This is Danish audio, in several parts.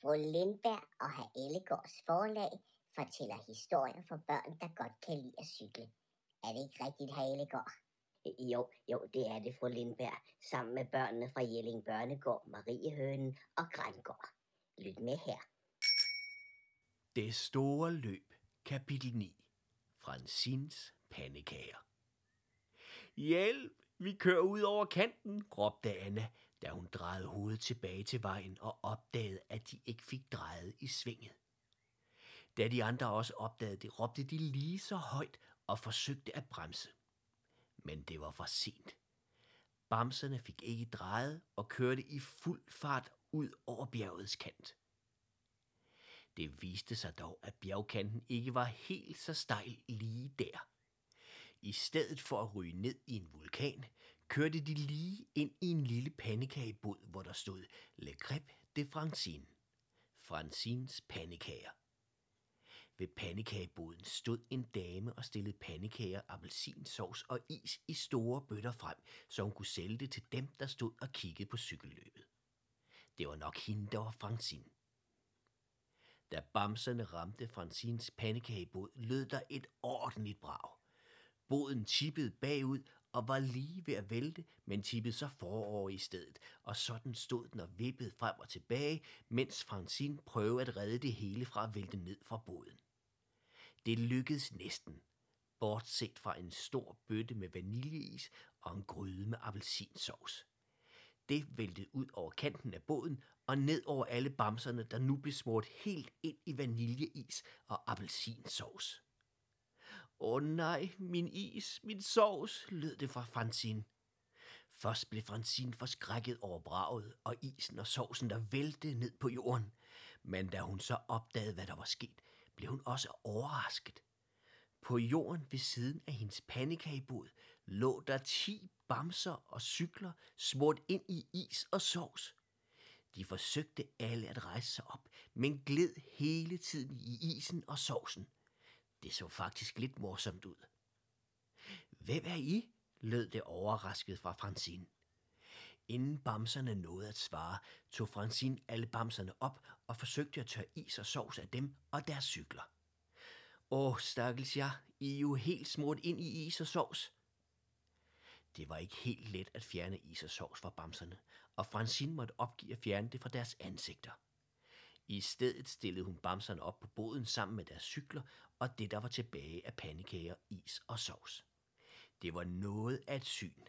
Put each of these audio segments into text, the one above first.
Fru Lindberg og herr Ellegårds forlag fortæller historier for børn, der godt kan lide at cykle. Er det ikke rigtigt, herr Ellegård? Jo, jo, det er det, fru Lindberg, sammen med børnene fra Jelling Børnegård, Mariehønen og Grængård. Lyt med her. Det store løb, kapitel 9. Francins pandekager. Hjælp! Vi kører ud over kanten, råbte Anna, da hun drejede hovedet tilbage til vejen og opdagede, at de ikke fik drejet i svinget. Da de andre også opdagede det, råbte de lige så højt og forsøgte at bremse. Men det var for sent. Bamserne fik ikke drejet og kørte i fuld fart ud over bjergets kant. Det viste sig dog, at bjergkanten ikke var helt så stejl lige der. I stedet for at ryge ned i en vulkan, kørte de lige ind i en lille pandekagebod, hvor der stod Le Crêpe de Francine. Francines pandekager. Ved pandekageboden stod en dame og stillede pandekager, appelsinsovs og is i store bøtter frem, så hun kunne sælge det til dem, der stod og kiggede på cykelløbet. Det var nok hende, der var Francine. Da bamserne ramte Francines pandekagebod, lød der et ordentligt brag. Båden tippede bagud og var lige ved at vælte, men tippede så forover i stedet, og sådan stod den og vippede frem og tilbage, mens Francine prøvede at redde det hele fra at vælte ned fra båden. Det lykkedes næsten, bortset fra en stor bøtte med vaniljeis og en gryde med appelsinsovs. Det væltede ud over kanten af båden og ned over alle bamserne, der nu blev smurt helt ind i vaniljeis og appelsinsovs. Åh oh, nej, min is, min sovs, lød det fra Francine. Først blev Francine forskrækket over braget og isen og sovsen, der væltede ned på jorden. Men da hun så opdagede, hvad der var sket, blev hun også overrasket. På jorden ved siden af hendes pandekagebod lå der ti bamser og cykler smurt ind i is og sovs. De forsøgte alle at rejse sig op, men gled hele tiden i isen og sovsen. Det så faktisk lidt morsomt ud. Hvem er I? lød det overrasket fra Francine. Inden bamserne nåede at svare, tog Francine alle bamserne op og forsøgte at tørre is og sovs af dem og deres cykler. Åh, stakkels jeg, I er jo helt smurt ind i is og sovs. Det var ikke helt let at fjerne is og sovs fra bamserne, og Francine måtte opgive at fjerne det fra deres ansigter. I stedet stillede hun bamserne op på båden sammen med deres cykler og det, der var tilbage af pandekager, is og sovs. Det var noget af et syn,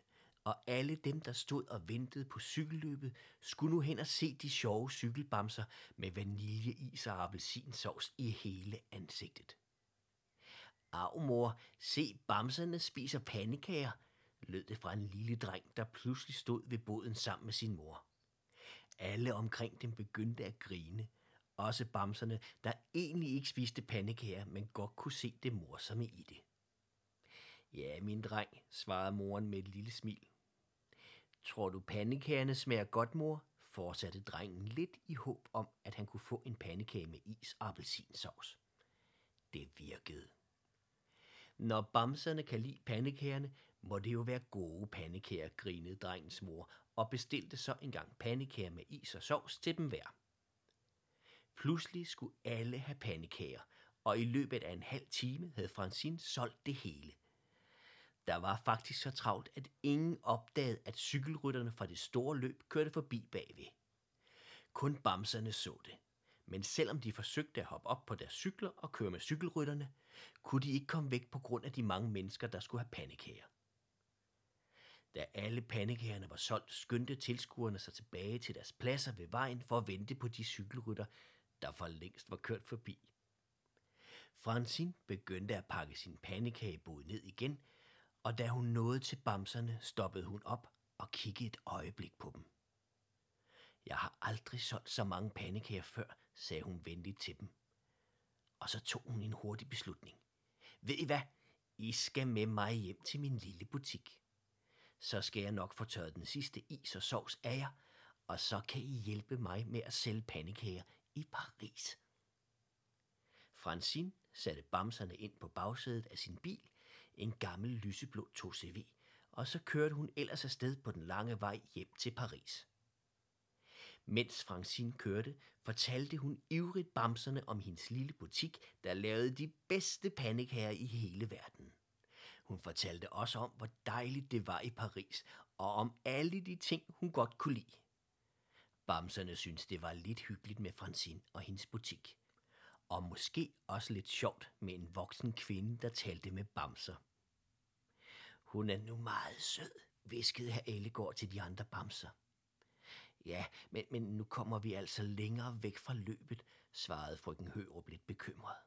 og alle dem, der stod og ventede på cykelløbet, skulle nu hen og se de sjove cykelbamser med vaniljeis og appelsinsovs i hele ansigtet. Av mor, se bamserne spiser pandekager, lød det fra en lille dreng, der pludselig stod ved båden sammen med sin mor. Alle omkring dem begyndte at grine, også bamserne, der egentlig ikke spiste pandekager, men godt kunne se det morsomme i det. Ja, min dreng, svarede moren med et lille smil. Tror du pandekagerne smager godt, mor? fortsatte drengen lidt i håb om, at han kunne få en pandekage med is og appelsinsovs. Det virkede. Når bamserne kan lide pandekagerne, må det jo være gode pandekager, grinede drengens mor og bestilte så engang pandekager med is og sovs til dem hver. Pludselig skulle alle have pandekager, og i løbet af en halv time havde Francine solgt det hele. Der var faktisk så travlt, at ingen opdagede, at cykelrytterne fra det store løb kørte forbi bagved. Kun bamserne så det. Men selvom de forsøgte at hoppe op på deres cykler og køre med cykelrytterne, kunne de ikke komme væk på grund af de mange mennesker, der skulle have pandekager. Da alle pandekagerne var solgt, skyndte tilskuerne sig tilbage til deres pladser ved vejen for at vente på de cykelrytter, der for længst var kørt forbi. Francine begyndte at pakke sin pandekagebod ned igen, og da hun nåede til bamserne, stoppede hun op og kiggede et øjeblik på dem. Jeg har aldrig solgt så mange pandekager før, sagde hun venligt til dem. Og så tog hun en hurtig beslutning. Ved I hvad? I skal med mig hjem til min lille butik. Så skal jeg nok få tørret den sidste is og sovs af jer, og så kan I hjælpe mig med at sælge pandekager i Paris. Francine satte bamserne ind på bagsædet af sin bil, en gammel lyseblå 2CV, og så kørte hun ellers afsted på den lange vej hjem til Paris. Mens Francine kørte, fortalte hun ivrigt bamserne om hendes lille butik, der lavede de bedste pandekager i hele verden. Hun fortalte også om, hvor dejligt det var i Paris, og om alle de ting, hun godt kunne lide. Bamserne syntes, det var lidt hyggeligt med Francine og hendes butik. Og måske også lidt sjovt med en voksen kvinde, der talte med bamser. Hun er nu meget sød, viskede herr Ellegård til de andre bamser. Ja, men, men nu kommer vi altså længere væk fra løbet, svarede frøken Hørup lidt bekymret.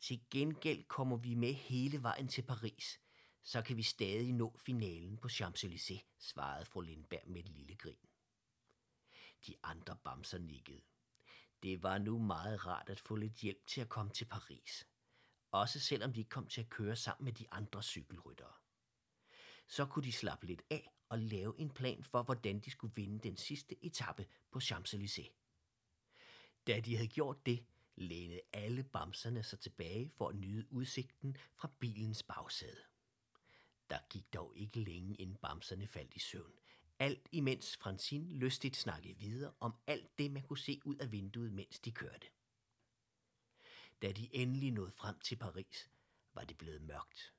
Til gengæld kommer vi med hele vejen til Paris. Så kan vi stadig nå finalen på Champs-Élysées, svarede fru Lindberg med et lille grin. De andre bamser nikkede. Det var nu meget rart at få lidt hjælp til at komme til Paris. Også selvom de ikke kom til at køre sammen med de andre cykelryttere. Så kunne de slappe lidt af og lave en plan for, hvordan de skulle vinde den sidste etape på Champs-Élysées. Da de havde gjort det, lænede alle bamserne sig tilbage for at nyde udsigten fra bilens bagsæde. Der gik dog ikke længe, inden bamserne faldt i søvn. Alt imens Francine lystigt snakkede videre om alt det, man kunne se ud af vinduet, mens de kørte. Da de endelig nåede frem til Paris, var det blevet mørkt.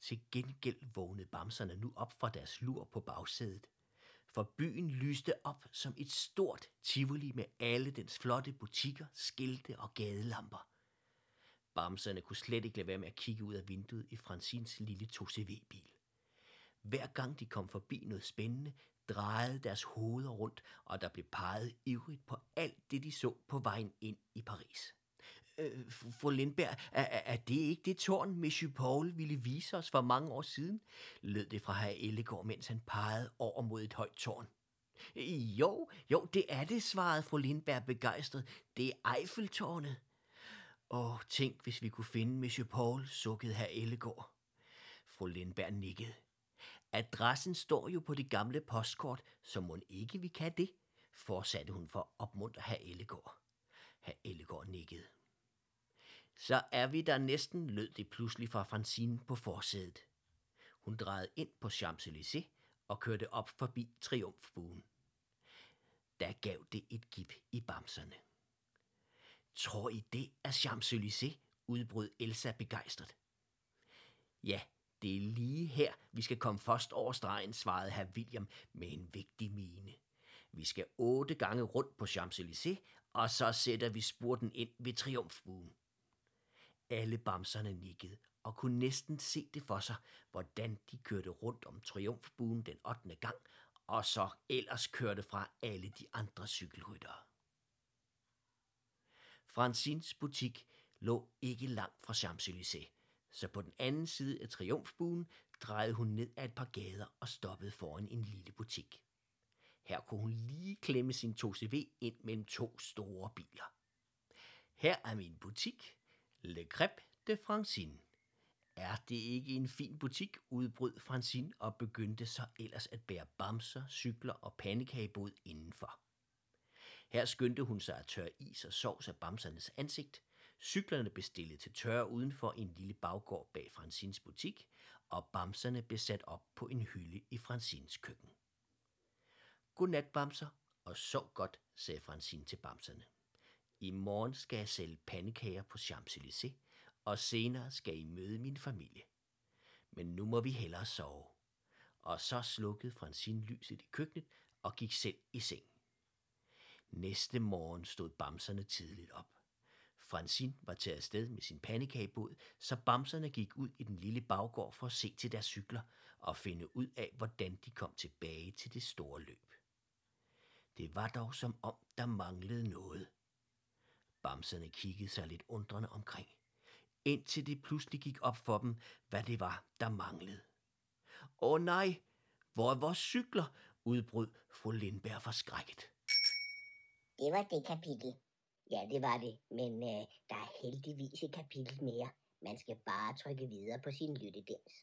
Til gengæld vågnede bamserne nu op fra deres lur på bagsædet – for byen lyste op som et stort tivoli med alle dens flotte butikker, skilte og gadelamper. Bamserne kunne slet ikke lade være med at kigge ud af vinduet i Francins lille 2CV-bil. Hver gang de kom forbi noget spændende, drejede deres hoveder rundt, og der blev peget ivrigt på alt det, de så på vejen ind i Paris. Øh, fru Lindberg, er, er det ikke det tårn, Monsieur Paul ville vise os for mange år siden? lød det fra herr Ellegård, mens han pegede over mod et højt tårn. Jo, jo, det er det, svarede fru Lindberg begejstret. Det er Eiffeltårnet. Åh, tænk, hvis vi kunne finde Monsieur Paul, sukkede herr Ellegård. Fru Lindberg nikkede. Adressen står jo på det gamle postkort, så må ikke vi kan det, fortsatte hun for at opmuntre herr Ellegård. Herr Ellegård nikkede. Så er vi der næsten, lød det pludselig fra Francine på forsædet. Hun drejede ind på Champs-Élysées og kørte op forbi triumfbuen. Der gav det et gip i bamserne. Tror I det er Champs-Élysées? udbrød Elsa begejstret. Ja, det er lige her, vi skal komme først over stregen, svarede herr William med en vigtig mine. Vi skal otte gange rundt på Champs-Élysées, og så sætter vi spurten ind ved triumfbuen. Alle bamserne nikkede og kunne næsten se det for sig, hvordan de kørte rundt om triumfbuen den 8. gang, og så ellers kørte fra alle de andre cykelryttere. Francins butik lå ikke langt fra Champs-Élysées, så på den anden side af triumfbuen drejede hun ned ad et par gader og stoppede foran en lille butik. Her kunne hun lige klemme sin 2CV ind mellem to store biler. Her er min butik, Le Crêpe de Francine. Er det ikke en fin butik, udbrød Francine og begyndte så ellers at bære bamser, cykler og pandekagebod indenfor. Her skyndte hun sig at tørre is og sovs af bamsernes ansigt. Cyklerne blev stillet til tørre udenfor en lille baggård bag Francines butik, og bamserne blev sat op på en hylde i Francines køkken. Godnat, bamser, og sov godt, sagde Francine til bamserne. I morgen skal jeg sælge pandekager på Champs-Élysées, og senere skal I møde min familie. Men nu må vi hellere sove. Og så slukkede Francine lyset i køkkenet og gik selv i seng. Næste morgen stod bamserne tidligt op. Francine var taget afsted med sin pandekagebåd, så bamserne gik ud i den lille baggård for at se til deres cykler og finde ud af, hvordan de kom tilbage til det store løb. Det var dog som om, der manglede noget – Bamserne kiggede sig lidt undrende omkring, indtil det pludselig gik op for dem, hvad det var, der manglede. Åh nej, hvor er vores cykler? udbrød fru Lindberg forskrækket. Det var det kapitel. Ja, det var det, men øh, der er heldigvis et kapitel mere. Man skal bare trykke videre på sin lyttedels.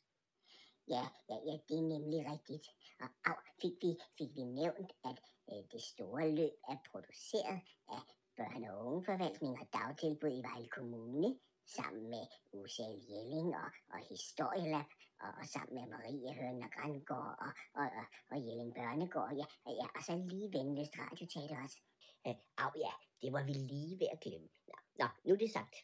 Ja, ja, ja, det er nemlig rigtigt. Og af, fik, vi, fik vi nævnt, at øh, det store løb er produceret af børne- og ungeforvaltning og dagtilbud i Vejle Kommune, sammen med UCL Jelling og, og Historielab og, og sammen med Marie Høn og Grangård og, og, og, og Jelling Børnegård. Ja, ja, og så lige Venløst Radioteater også. Øh, Au ja, det var vi lige ved at glemme. Nå, nå nu er det sagt.